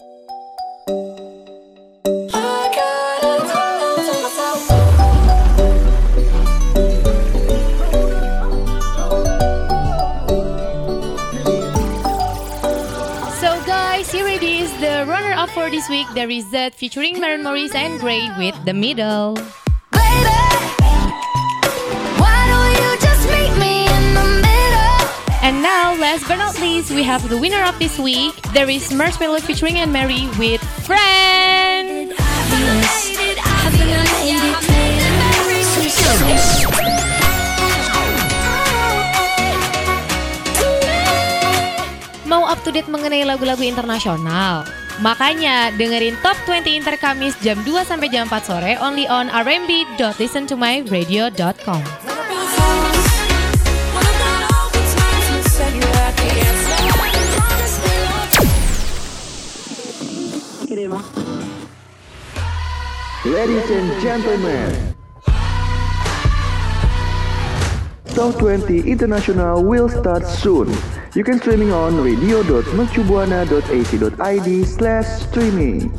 So guys, here it is, the runner-up for this week, the result featuring Maren Morris and Gray with The Middle. Now, last but not least, we have the winner of this week. There is Marshmallow featuring Anne Mary with Friend. Mau up to date mengenai lagu-lagu internasional? Makanya dengerin Top 20 Inter Kamis jam 2 sampai jam 4 sore only on rmb.listentomyradio.com. Ladies and gentlemen, Top 20 International will start soon. You can streaming on radio.mercubuana.ac.id slash streaming.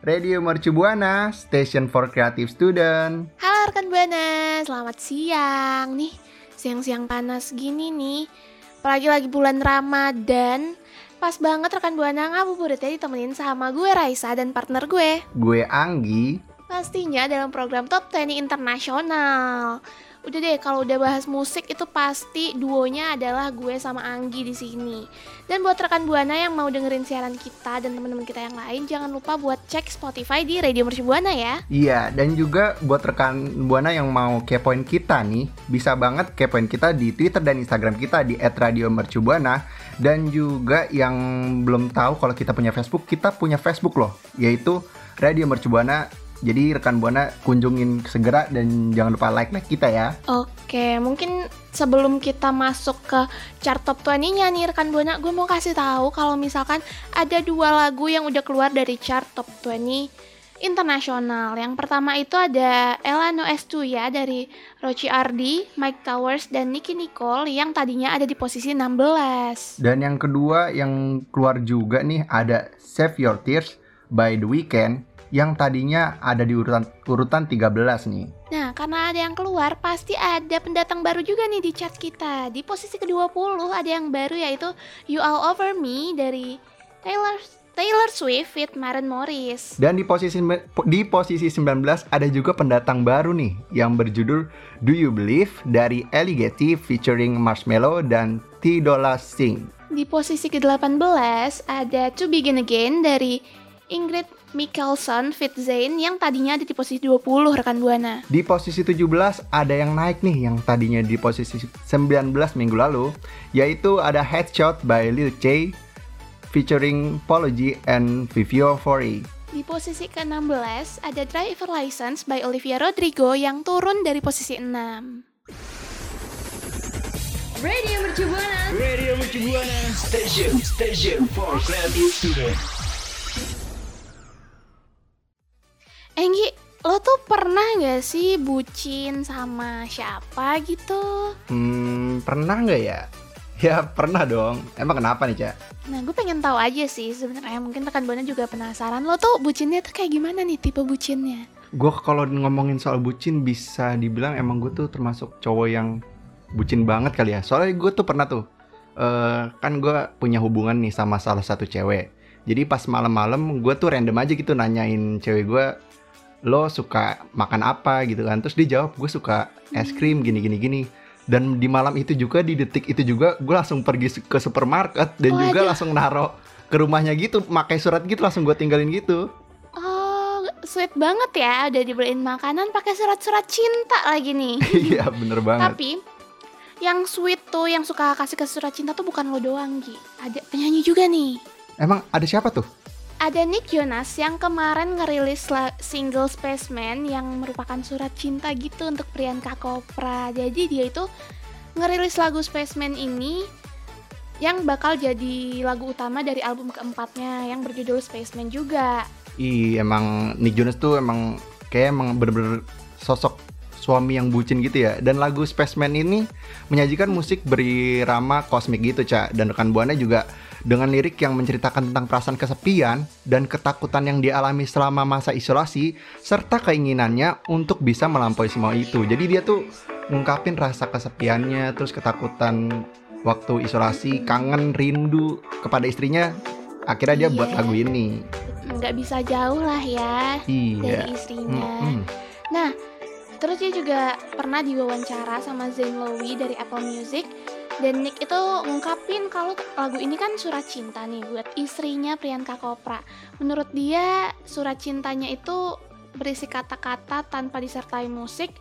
Radio Mercu Buana, Station for Creative Student. Halo rekan Buana, selamat siang nih. Siang-siang panas gini nih. Apalagi lagi bulan Ramadan. Pas banget rekan Buana ngabuburitnya ditemenin sama gue Raisa dan partner gue. Gue Anggi. Pastinya dalam program Top 20 Internasional. Udah deh, kalau udah bahas musik itu pasti duonya adalah gue sama Anggi di sini. Dan buat rekan Buana yang mau dengerin siaran kita dan teman-teman kita yang lain, jangan lupa buat cek Spotify di Radio Mercu Buana ya. Iya, dan juga buat rekan Buana yang mau kepoin kita nih, bisa banget kepoin kita di Twitter dan Instagram kita di @radiomercubuana dan juga yang belum tahu kalau kita punya Facebook, kita punya Facebook loh, yaitu Radio Mercubuana. Jadi rekan Buana kunjungin segera dan jangan lupa like-like kita ya. Oke, mungkin sebelum kita masuk ke chart top 20-nya nih rekan Buana, gue mau kasih tahu kalau misalkan ada dua lagu yang udah keluar dari chart top 20 internasional. Yang pertama itu ada Ella No S2 ya dari Rochi Ardi, Mike Towers dan Nicky Nicole yang tadinya ada di posisi 16. Dan yang kedua yang keluar juga nih ada Save Your Tears by The Weeknd yang tadinya ada di urutan urutan 13 nih. Nah, karena ada yang keluar, pasti ada pendatang baru juga nih di chart kita. Di posisi ke-20 ada yang baru yaitu You All Over Me dari Taylor Taylor Swift with Maren Morris. Dan di posisi di posisi 19 ada juga pendatang baru nih yang berjudul Do You Believe dari Alligator featuring Marshmello dan T Dolla Sing. Di posisi ke-18 ada To Begin Again dari Ingrid Michaelson Fit Zayn yang tadinya ada di posisi 20 rekan Buana. Di posisi 17 ada yang naik nih yang tadinya di posisi 19 minggu lalu yaitu ada Headshot by Lil J featuring Pology and Vivio Fori. Di posisi ke-16 ada Driver License by Olivia Rodrigo yang turun dari posisi 6. Radio Mercu Buana. Radio Mercu Buana Station Station for Creative Student. Enggi, lo tuh pernah gak sih bucin sama siapa gitu? Hmm, pernah nggak ya? Ya pernah dong. Emang kenapa nih, Cak? Nah, gue pengen tahu aja sih sebenarnya. Mungkin rekan Buana juga penasaran. Lo tuh bucinnya tuh kayak gimana nih tipe bucinnya? Gue kalau ngomongin soal bucin bisa dibilang emang gue tuh termasuk cowok yang bucin banget kali ya. Soalnya gue tuh pernah tuh, eh, kan gue punya hubungan nih sama salah satu cewek. Jadi pas malam-malam gue tuh random aja gitu nanyain cewek gue, lo suka makan apa gitu kan? Terus dia jawab gue suka es krim gini gini gini. Dan di malam itu juga di detik itu juga gue langsung pergi ke supermarket dan juga Waduh. langsung naro ke rumahnya gitu, pakai surat gitu langsung gue tinggalin gitu. Oh, sweet banget ya. Udah dibeliin makanan pakai surat-surat cinta lagi nih. Iya bener banget. Tapi yang sweet tuh, yang suka kasih ke surat cinta tuh bukan lo doang, Gi. Ada penyanyi juga nih. Emang ada siapa tuh? Ada Nick Jonas yang kemarin ngerilis single Spaceman yang merupakan surat cinta gitu untuk Priyanka Chopra. Jadi dia itu ngerilis lagu Spaceman ini yang bakal jadi lagu utama dari album keempatnya yang berjudul Spaceman juga. Ih, emang Nick Jonas tuh emang kayak emang bener-bener sosok suami yang bucin gitu ya. Dan lagu Spaceman ini menyajikan musik berirama kosmik gitu, Cak. Dan rekan Buana juga dengan lirik yang menceritakan tentang perasaan kesepian dan ketakutan yang dialami selama masa isolasi serta keinginannya untuk bisa melampaui semua itu. Jadi dia tuh ngungkapin rasa kesepiannya, terus ketakutan waktu isolasi, kangen, rindu kepada istrinya. Akhirnya dia Iya. buat lagu ini. nggak bisa jauh lah ya Iya. dari istrinya. Mm-mm. Nah, terus dia juga pernah diwawancara sama Zayn Lowy dari Apple Music dan Nick itu ngungkapin kalau lagu ini kan surat cinta nih buat istrinya Priyanka Chopra. Menurut dia surat cintanya itu berisi kata-kata tanpa disertai musik,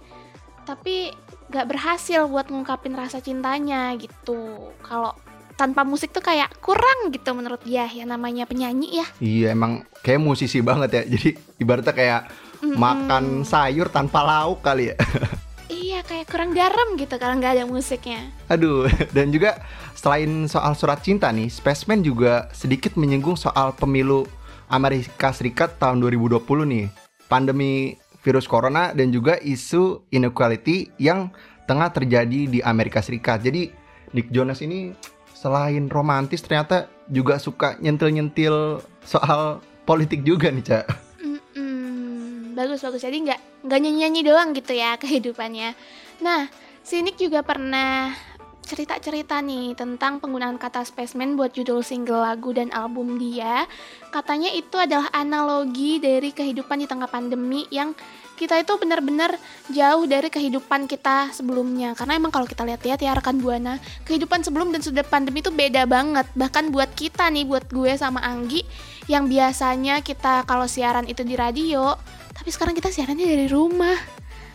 tapi gak berhasil buat ngungkapin rasa cintanya gitu. Kalau tanpa musik tuh kayak kurang gitu menurut dia ya namanya penyanyi ya. Iya emang kayak musisi banget ya. Jadi ibaratnya kayak Mm-mm. makan sayur tanpa lauk kali ya. Iya kayak kurang garam gitu kalau nggak ada musiknya. Aduh, dan juga selain soal surat cinta nih, Spaceman juga sedikit menyinggung soal pemilu Amerika Serikat tahun 2020 nih. Pandemi virus corona dan juga isu inequality yang tengah terjadi di Amerika Serikat. Jadi Nick Jonas ini selain romantis ternyata juga suka nyentil-nyentil soal politik juga nih, Cak. Bagus bagus jadi nggak nggak nyanyi nyanyi doang gitu ya kehidupannya. Nah, si Nick juga pernah cerita-cerita nih tentang penggunaan kata spaceman buat judul single lagu dan album dia. Katanya itu adalah analogi dari kehidupan di tengah pandemi yang kita itu benar-benar jauh dari kehidupan kita sebelumnya. Karena emang kalau kita lihat-lihat ya rekan Buana, kehidupan sebelum dan sudah pandemi itu beda banget. Bahkan buat kita nih, buat gue sama Anggi yang biasanya kita kalau siaran itu di radio, tapi sekarang kita siarannya dari rumah.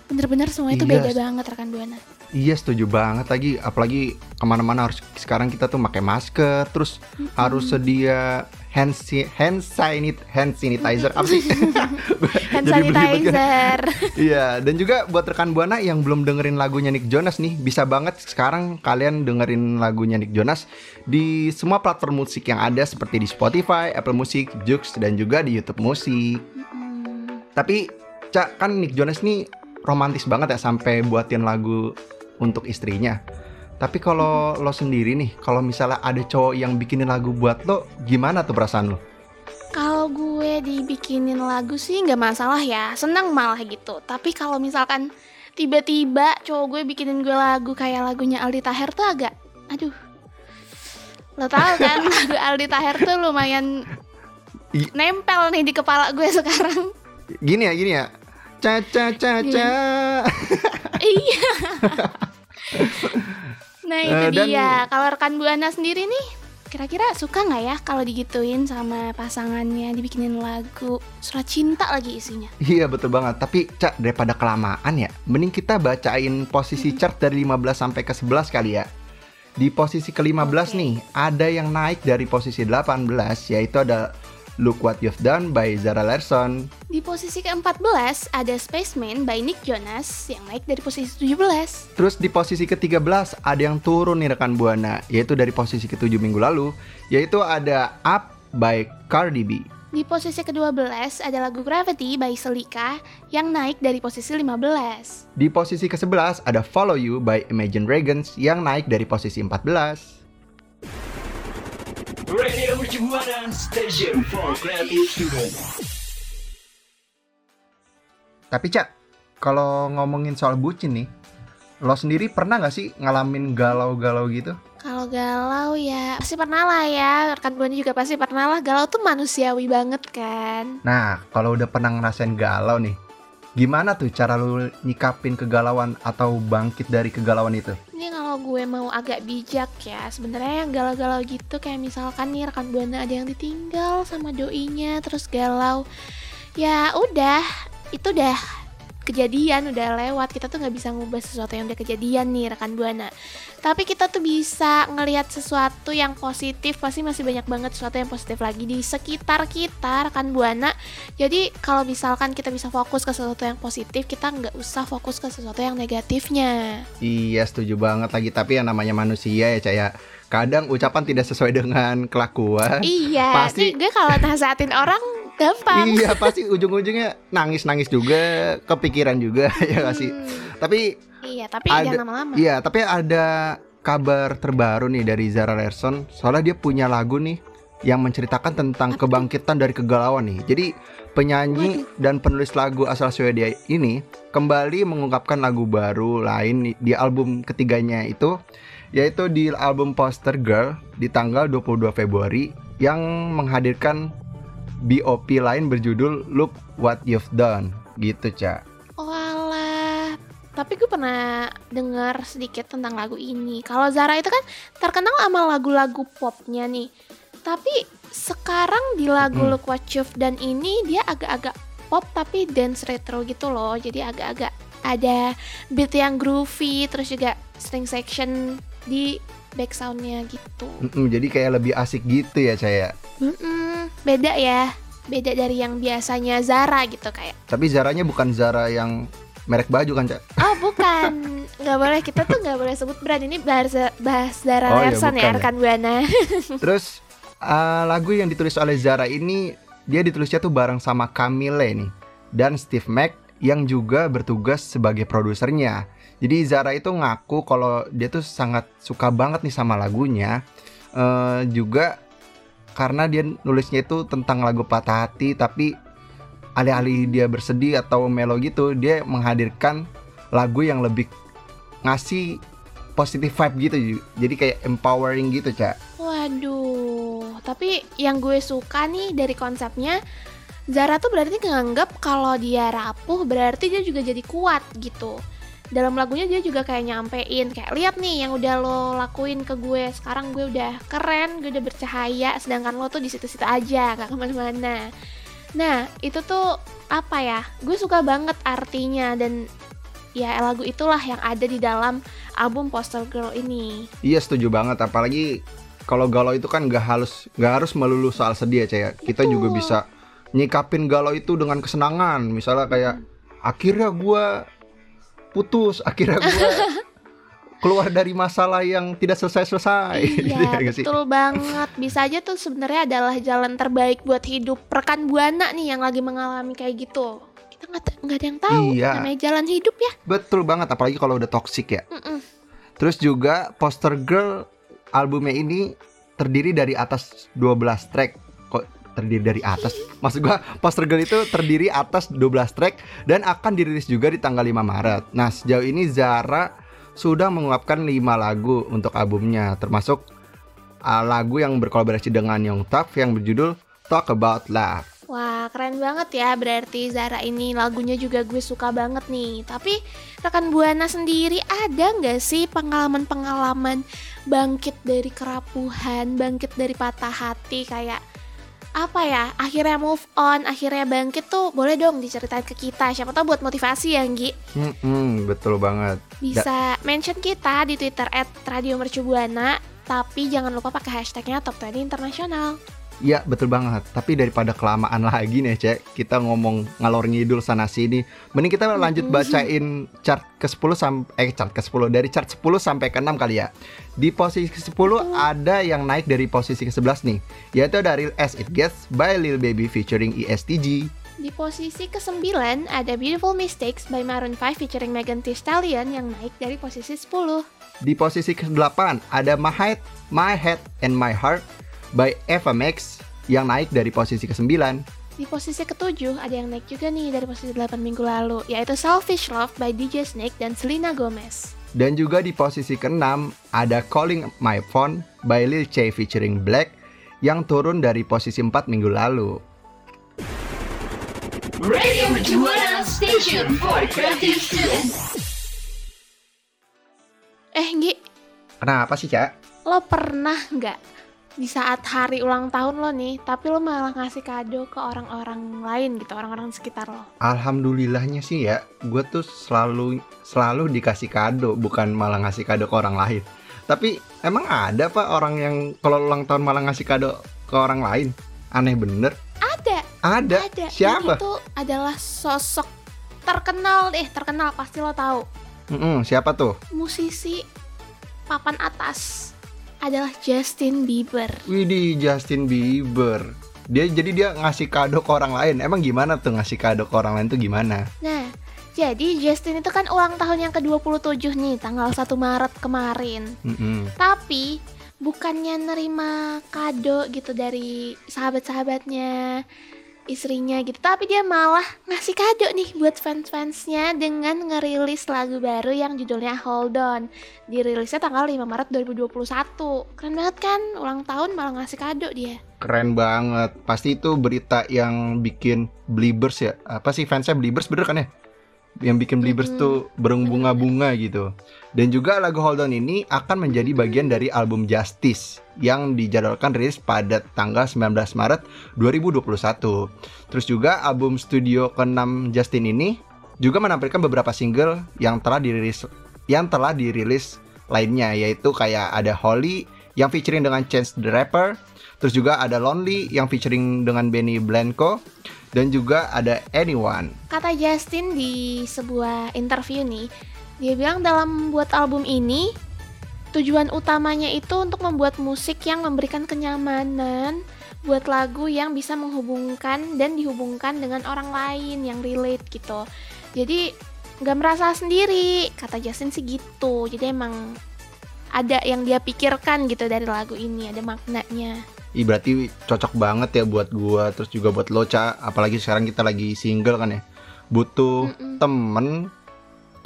Bener-bener semua itu Iya. beda banget rekan Buana. Iya setuju banget lagi apalagi ke mana-mana harus sekarang kita tuh pakai masker terus harus sedia hand si- hand sanit hand sanitizer apa sih? Hand sanitizer. Iya dan juga buat rekan buana yang belum dengerin lagunya Nick Jonas nih bisa banget sekarang kalian dengerin lagunya Nick Jonas di semua platform musik yang ada seperti di Spotify, Apple Music, Joox dan juga di YouTube Musik. Mm-mm. Tapi Cak kan Nick Jonas nih romantis banget ya sampai buatin lagu untuk istrinya. Tapi kalau lo sendiri nih, kalau misalnya ada cowok yang bikinin lagu buat lo, gimana tuh perasaan lo? Kalau gue dibikinin lagu sih nggak masalah ya, senang malah gitu. Tapi kalau misalkan tiba-tiba cowok gue bikinin gue lagu kayak lagunya Aldi Taher tuh agak, aduh, lo tau kan lagu Aldi Taher tuh lumayan nempel nih di kepala gue sekarang. Gini ya, gini ya. Ca ca ca ca. iya. nah itu Eh, dan- dia. Kalau rekan buana sendiri nih, kira-kira suka nggak ya kalau digituin sama pasangannya, dibikinin lagu surat cinta lagi isinya? Iya betul banget. Tapi Cak daripada kelamaan ya, mending kita bacain posisi chart dari 15 sampai ke 11 kali ya. Di posisi ke-15 Oke. nih, ada yang naik dari posisi 18 yaitu ada Look What You've Done by Zara Larsson. Di posisi ke-14 ada Spaceman by Nick Jonas yang naik dari posisi 17. Terus di posisi ke-13 ada yang turun nih rekan Buana, yaitu dari posisi ke-7 minggu lalu, yaitu ada Up by Cardi B. Di posisi ke-12 ada lagu Gravity by Selika yang naik dari posisi 15. Di posisi ke-11 ada Follow You by Imagine Dragons yang naik dari posisi 14. Radio Mercubuana Station for Creative Student. Tapi Cak, kalau ngomongin soal bucin nih, lo sendiri pernah nggak sih ngalamin galau-galau gitu? Kalau galau ya pasti pernah lah ya Rekan Buana juga pasti pernah lah Galau tuh manusiawi banget kan Nah, kalau udah pernah ngerasain galau nih, gimana tuh cara lo nyikapin kegalauan atau bangkit dari kegalauan itu? Ini kalau gue mau agak bijak ya Sebenarnya yang galau-galau gitu Kayak misalkan nih rekan Buana ada yang ditinggal sama doinya Terus galau. Ya udah Itu udah kejadian udah lewat kita tuh nggak bisa ngubah sesuatu yang udah kejadian nih rekan buana tapi kita tuh bisa ngelihat sesuatu yang positif pasti masih banyak banget sesuatu yang positif lagi di sekitar kita rekan buana jadi kalau misalkan kita bisa fokus ke sesuatu yang positif kita nggak usah fokus ke sesuatu yang negatifnya Iya, setuju banget lagi. Tapi yang namanya manusia ya, Cak ya. Kadang ucapan tidak sesuai dengan kelakuan. iya Pasti- gue kalau nasehatin orang gampang. Iya pasti ujung-ujungnya nangis-nangis juga, kepikiran juga ya gak sih. Hmm, Tapi iya, tapi Ada- jangan lama-lama. Iya, tapi ada kabar terbaru nih dari Zara Larsson. Soalnya dia punya lagu nih yang menceritakan tentang Apa kebangkitan dari kegalauan nih. Jadi penyanyi dan penulis lagu asal Swedia ini kembali mengungkapkan lagu baru lain di album ketiganya itu yaitu di album Poster Girl di tanggal 22 Februari yang menghadirkan BOP lain berjudul Look What You've Done gitu, Cak. Walah, tapi gue pernah dengar sedikit tentang lagu ini. Kalau Zara itu kan terkenal sama lagu-lagu popnya nih. Tapi sekarang di lagu Mm-mm. Look What You've Done ini dia agak-agak pop tapi dance retro gitu loh. Jadi agak-agak ada beat yang groovy, terus juga string section di back soundnya gitu. Mm-mm, jadi kayak lebih asik gitu ya, Cak ya. Mm-mm, beda ya, beda dari yang biasanya Zara gitu kayak. Tapi Zaranya bukan Zara yang merek baju kan, Cak? Oh bukan, nggak boleh kita tuh nggak boleh sebut brand ini bahas bahas Zara Oh, iya, Larson ya ya. rekan buana. Terus uh, lagu yang ditulis oleh Zara ini dia ditulisnya tuh bareng sama Camille nih dan Steve Mac yang juga bertugas sebagai produsernya. Jadi Zara itu ngaku kalau dia tuh sangat suka banget nih sama lagunya. Eh, juga karena dia nulisnya itu tentang lagu patah hati tapi alih-alih dia bersedih atau melo gitu, dia menghadirkan lagu yang lebih ngasih positive vibe gitu. Jadi kayak empowering gitu, Cak. Waduh, tapi yang gue suka nih dari konsepnya Zara tuh berarti nganggap kalau dia rapuh berarti dia juga jadi kuat gitu. Dalam lagunya dia juga kayak nyampein kayak lihat nih yang udah lo lakuin ke gue sekarang gue udah keren gue udah bercahaya sedangkan lo tuh di situ-situ aja gak ke mana-mana. Nah itu tuh apa ya? Gue suka banget artinya dan ya lagu itulah yang ada di dalam album Poster Girl ini. Iya setuju banget apalagi kalau galau itu kan nggak harus nggak harus melulu soal sedih ya Caya. Kita juga bisa nyikapin galau itu dengan kesenangan. Misalnya kayak akhirnya gua putus, akhirnya gua keluar dari masalah yang tidak selesai-selesai. Iya, ya sih? betul banget. Bisa aja tuh sebenarnya adalah jalan terbaik buat hidup rekan buana nih yang lagi mengalami kayak gitu. Kita nggak nggak ada yang tahu Iya. namanya jalan hidup ya. Betul banget apalagi kalau udah toxic ya. Mm-mm. Terus juga Poster Girl albumnya ini terdiri dari atas 12 track. Terdiri dari atas? Maksud gua Poster Girl itu terdiri atas 12 track dan akan dirilis juga di tanggal 5 Maret. Nah, sejauh ini Zara sudah mengungkapkan 5 lagu untuk albumnya termasuk uh, lagu yang berkolaborasi dengan Young Thug yang berjudul Talk About Love. Wah, keren banget ya. Berarti Zara ini lagunya juga gue suka banget nih. Tapi rekan buana sendiri ada nggak sih pengalaman-pengalaman bangkit dari kerapuhan, bangkit dari patah hati kayak apa ya? Akhirnya move on, akhirnya bangkit tuh boleh dong diceritain ke kita. Siapa tahu buat motivasi ya, Nggi. Hmm, betul banget. Bisa mention kita di Twitter @radiomercubuana, tapi jangan lupa pakai hashtagnya Top 20 Internasional. Ya betul banget. Tapi daripada kelamaan lagi nih Cek Kita ngomong ngalor ngidul sana sini Mending kita lanjut bacain chart ke-10 sampai Eh chart ke-10 Dari chart 10 sampai ke-6 kali ya. Di posisi ke-10 ada yang naik dari posisi ke-11 nih Yaitu dari As It Gets by Lil Baby featuring ESTG Di posisi ke-9 ada Beautiful Mistakes by Maroon 5 featuring Megan Thee Stallion yang naik dari posisi 10. Di posisi ke-8 ada My Head, My Head and My Heart by Eva Max yang naik dari posisi ke-9 Di posisi ke-7 ada yang naik juga nih dari posisi 8 minggu lalu, yaitu Selfish Love by DJ Snake dan Selena Gomez. Dan juga di posisi ke-6 ada Calling My Phone by Lil Che featuring Black yang turun dari posisi 4 minggu lalu. Radio Mercubuana Station for Creative Students. Eh, Nggi, Kenapa sih, Cak? lo pernah nggak di saat hari ulang tahun lo nih, tapi lo malah ngasih kado ke orang-orang lain gitu, orang-orang sekitar lo? Alhamdulillahnya sih ya, gue tuh selalu selalu dikasih kado, bukan malah ngasih kado ke orang lain. Tapi emang ada pak orang yang kalau ulang tahun malah ngasih kado ke orang lain? Aneh bener. Ada, Ada. ada. Siapa? Yang itu adalah sosok terkenal deh, terkenal pasti lo tahu. Mm-mm, siapa tuh? musisi papan atas adalah Justin Bieber. Widih, Justin Bieber. Dia jadi dia ngasih kado ke orang lain. Emang gimana tuh ngasih kado ke orang lain tuh gimana? Nah, jadi Justin itu kan ulang tahun yang ke-27 nih, tanggal 1 Maret kemarin. Mm-mm. Tapi bukannya nerima kado gitu dari sahabat-sahabatnya, istrinya gitu, tapi dia malah ngasih kado nih buat fans-fansnya dengan ngerilis lagu baru yang judulnya Hold On. Dirilisnya tanggal 5 Maret 2021. Keren banget kan? Ulang tahun malah ngasih kado dia. Keren banget. Pasti itu berita yang bikin Beliebers ya. Apa sih fansnya Beliebers bener kan ya? Yang bikin Beliebers Mm-mm. tuh berbunga-bunga gitu. Dan juga lagu Hold On ini akan menjadi bagian dari album Justice yang dijadwalkan rilis pada tanggal 19 Maret 2021. Terus juga album studio ke-6 Justin ini juga menampilkan beberapa single yang telah dirilis yang telah dirilis lainnya yaitu kayak ada Holly yang featuring dengan Chance the Rapper, terus juga ada Lonely yang featuring dengan Benny Blanco dan juga ada Anyone. Kata Justin di sebuah interview nih, dia bilang dalam membuat album ini tujuan utamanya itu untuk membuat musik yang memberikan kenyamanan buat lagu yang bisa menghubungkan dan dihubungkan dengan orang lain yang relate gitu. Jadi nggak merasa sendiri, kata Justin sih gitu. Jadi emang ada yang dia pikirkan gitu dari lagu ini, ada maknanya. Ih berarti cocok banget ya buat gua terus juga buat lo Ca. apalagi sekarang kita lagi single kan ya. Butuh Mm-mm. temen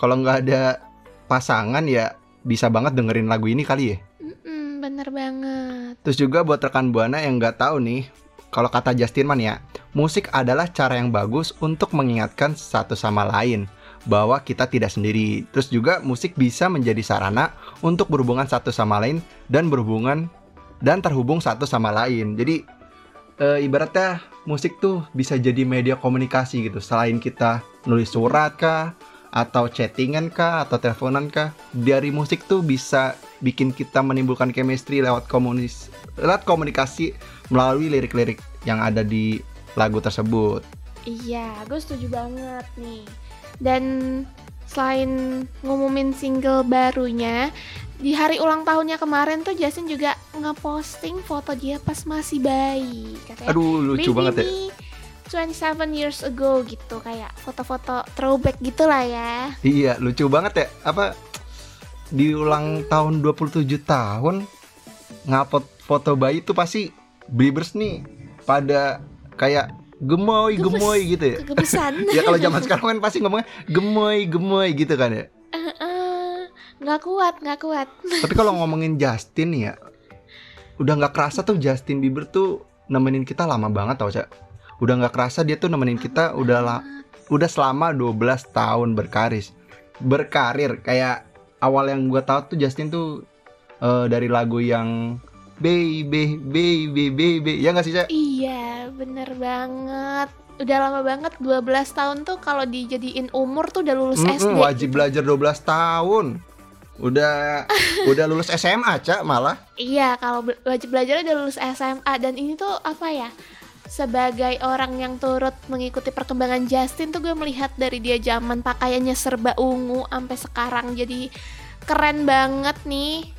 kalau nggak ada pasangan ya bisa banget dengerin lagu ini kali ya. Mm-mm, bener banget. Terus juga buat rekan Buana yang nggak tahu nih, kalau kata Justin Man ya, musik adalah cara yang bagus untuk mengingatkan satu sama lain bahwa kita tidak sendiri. Terus juga musik bisa menjadi sarana untuk berhubungan satu sama lain dan berhubungan dan terhubung satu sama lain. Jadi eh, ibaratnya musik tuh bisa jadi media komunikasi gitu. Selain kita nulis surat kah atau chattingan kah atau teleponan kah, dari musik tuh bisa bikin kita menimbulkan chemistry lewat komunis lewat komunikasi melalui lirik-lirik yang ada di lagu tersebut. Iya, gue setuju banget nih. Dan selain ngumumin single barunya, di hari ulang tahunnya kemarin tuh Justin juga ngeposting foto dia pas masih bayi. Katanya, Aduh lucu "Baby banget ya. me 27 years ago gitu kayak foto-foto throwback gitu lah ya. Iya, lucu banget ya. Apa di ulang tahun 27 tahun ngupload foto bayi tuh pasti Beliebers nih pada kayak gemoy Gemes. gemoy gitu ya. Kegebesan. ya kalau zaman sekarang kan pasti ngomongnya gemoy gemoy gitu kan ya. Eh, nggak kuat, nggak kuat. Tapi kalau ngomongin Justin ya, udah nggak kerasa tuh Justin Bieber tuh nemenin kita lama banget tau cak. Udah nggak kerasa dia tuh nemenin kita udah la- udah selama 12 tahun berkaris berkarir kayak awal yang gue tahu tuh Justin tuh eh, dari lagu yang baby baby baby ya nggak sih cak? Iya, bener banget. Udah lama banget 12 tahun tuh kalau dijadiin umur tuh udah lulus Mm-mm, SD. wajib belajar 12 tahun. Udah udah lulus SMA cak malah. Iya, kalau be- wajib belajar udah lulus SMA dan ini tuh apa ya? Sebagai orang yang turut mengikuti perkembangan Justin tuh gue melihat dari dia zaman pakaiannya serba ungu sampai sekarang jadi keren banget nih.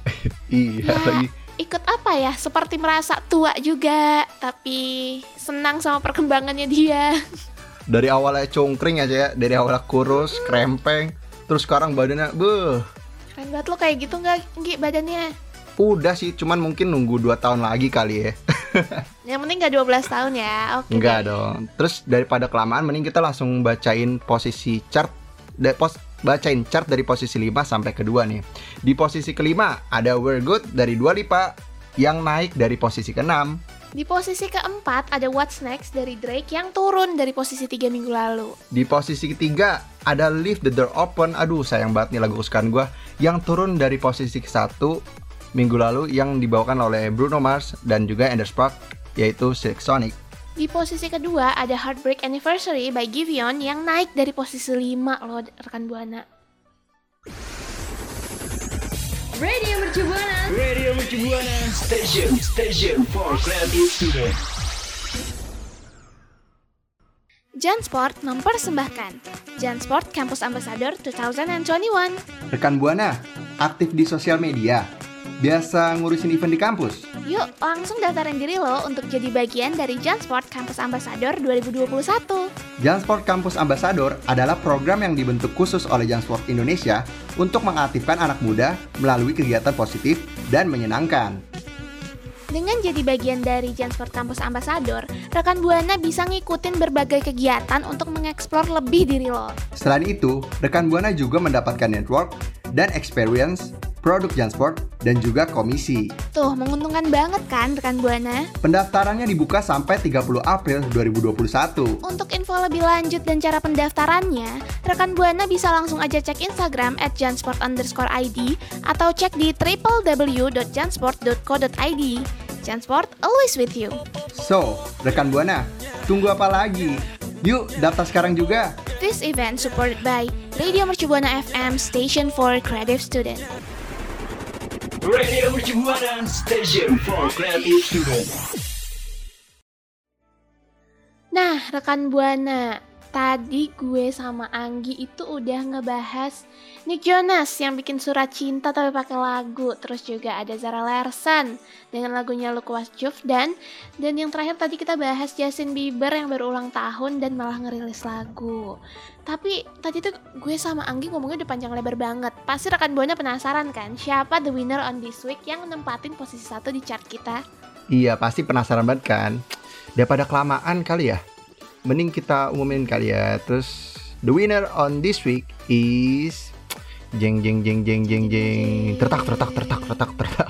Iya Ya. lagi. Ikut apa ya? Seperti merasa tua juga, tapi senang sama perkembangannya dia. Dari awalnya cungkring aja ya, dari awalnya kurus, krempeng, terus sekarang badannya beuh. Keren banget lo kayak gitu nggak, Nggi, badannya? Udah sih, cuman mungkin nunggu 2 tahun lagi kali ya. Yang penting nggak 12 tahun ya. Oke. Enggak deh. dong. Terus daripada kelamaan mending kita langsung bacain posisi chart da- pos, bacain chart dari posisi 5 sampai kedua nih. Di posisi kelima ada We're Good dari Dua Lipa yang naik dari posisi keenam. Di posisi keempat ada What's Next dari Drake yang turun dari posisi 3 minggu lalu. Di posisi ketiga ada Leave the Door Open. Aduh sayang banget nih lagu kesukaan gue yang turun dari posisi ke satu minggu lalu yang dibawakan oleh Bruno Mars dan juga Anders Park yaitu Silk Sonic. Di posisi kedua ada Heartbreak Anniversary by Giveon yang naik dari posisi 5 loh rekan Buana. Radio Mercu Buana. Radio Mercu Buana Station Station for Creative Student Jansport mempersembahkan Jansport Campus Ambassador 2021. Rekan Buana, aktif di sosial media. Biasa ngurusin event di kampus. Yuk langsung daftarin diri lo untuk jadi bagian dari Jansport Campus Ambassador 2021. Jansport Campus Ambassador adalah program yang dibentuk khusus oleh Jansport Indonesia untuk mengaktifkan anak muda melalui kegiatan positif dan menyenangkan. Dengan jadi bagian dari Jansport Campus Ambassador, rekan Buana bisa ngikutin berbagai kegiatan untuk mengeksplor lebih diri lo. Selain itu, rekan Buana juga mendapatkan network dan experience produk Jansport dan juga komisi. Tuh, menguntungkan banget kan rekan Buana? Pendaftarannya dibuka sampai 30 April 2021. Untuk info lebih lanjut dan cara pendaftarannya, rekan Buana bisa langsung aja cek Instagram at jansport underscore ID atau cek di www.jansport.co.id. Jansport always with you. So, rekan Buana, tunggu apa lagi? Yuk, daftar sekarang juga. This event supported by Radio Mercu Buana FM Station for Creative Student. Radio Buana Station for Creative Student. Nah, rekan Buana, tadi gue sama Anggi itu udah ngebahas Nick Jonas yang bikin surat cinta tapi pakai lagu. Terus juga ada Zara Larson dengan lagunya Look What You've Done. Dan yang terakhir tadi kita bahas Justin Bieber yang baru ulang tahun dan malah ngerilis lagu. Tapi tadi tuh gue sama Anggi ngomongnya udah panjang lebar banget. Pasti rekan Buana penasaran kan siapa the winner on this week yang nempatin posisi satu di chart kita? Iya, pasti penasaran banget kan? Daripada kelamaan kali ya. Mending kita umumin kali ya. Terus the winner on this week is jeng jeng jeng jeng jeng jeng tertak tertak tertak tertak tertak.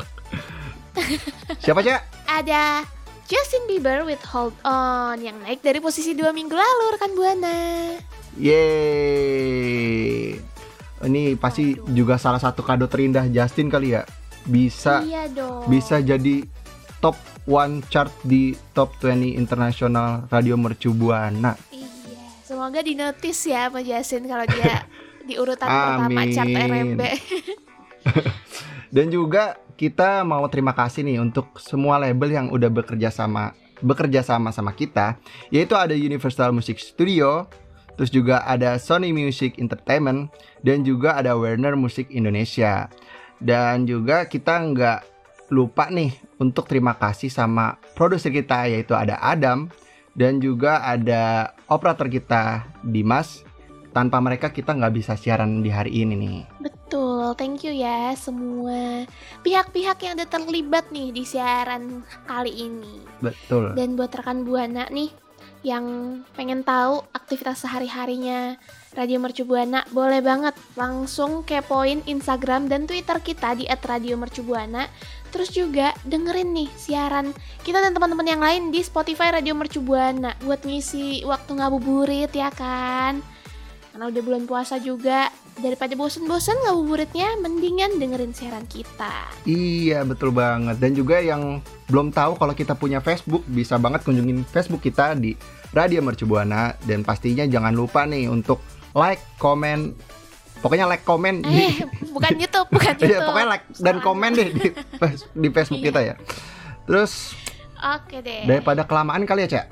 Siapa cak? Ada Justin Bieber with Hold On yang naik dari posisi dua minggu lalu rekan Buana. Yeay. Ini pasti juga salah satu kado terindah Justin kali ya. Bisa Iya dong. bisa jadi top one chart di top 20 internasional radio mercu buana. Iya, semoga di notice ya Pak Jasin kalau dia di urutan pertama Amin. chart RMB. Dan juga kita mau terima kasih nih untuk semua label yang udah bekerja sama bekerja sama sama kita, yaitu ada Universal Music Studio, terus juga ada Sony Music Entertainment, dan juga ada Warner Music Indonesia. Dan juga kita nggak lupa nih untuk terima kasih sama produser kita yaitu ada Adam dan juga ada operator kita Dimas. Tanpa mereka kita nggak bisa siaran di hari ini nih. Betul, thank you ya semua pihak-pihak yang udah terlibat nih di siaran kali ini. Betul. Dan buat rekan Buana nih yang pengen tahu aktivitas sehari-harinya Radio Mercu Buana, boleh banget langsung kepoin Instagram dan Twitter kita di @radiomercubuana. Terus juga dengerin nih siaran kita dan teman-teman yang lain di Spotify Radio Mercu Buana buat ngisi waktu ngabuburit ya kan. Karena udah bulan puasa juga, daripada bosen-bosen ngabuburitnya, mendingan dengerin siaran kita. Iya betul banget dan juga yang belum tahu kalau kita punya Facebook bisa banget kunjungin Facebook kita di Radio Mercu Buana dan pastinya jangan lupa nih untuk like, komen, pokoknya like, komen di Eh, bukan YouTube, bukan YouTube. Iya, pokoknya like dan komen deh di, di Facebook Iya. kita ya. Terus Oke deh. daripada kelamaan kali ya, Cak.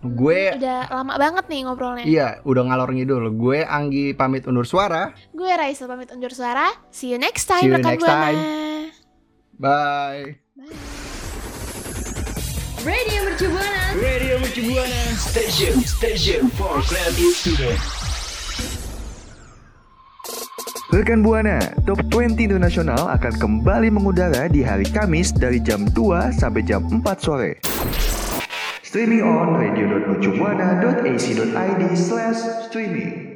Gue Udah lama banget nih ngobrolnya. iya udah ngalor ngidul. Gue Anggi pamit undur suara. Gue Raisa pamit undur suara. See you next time See you rekan next Buana. time. Bye. Radio Mercu Buana. Radio Mercu Buana Station Station for Creative Student. Rekan Buana, Top 20 Internasional akan kembali mengudara di hari Kamis dari jam 2 sampai jam 4 sore. Streaming on radio.mercubuana.ac.id slash streaming.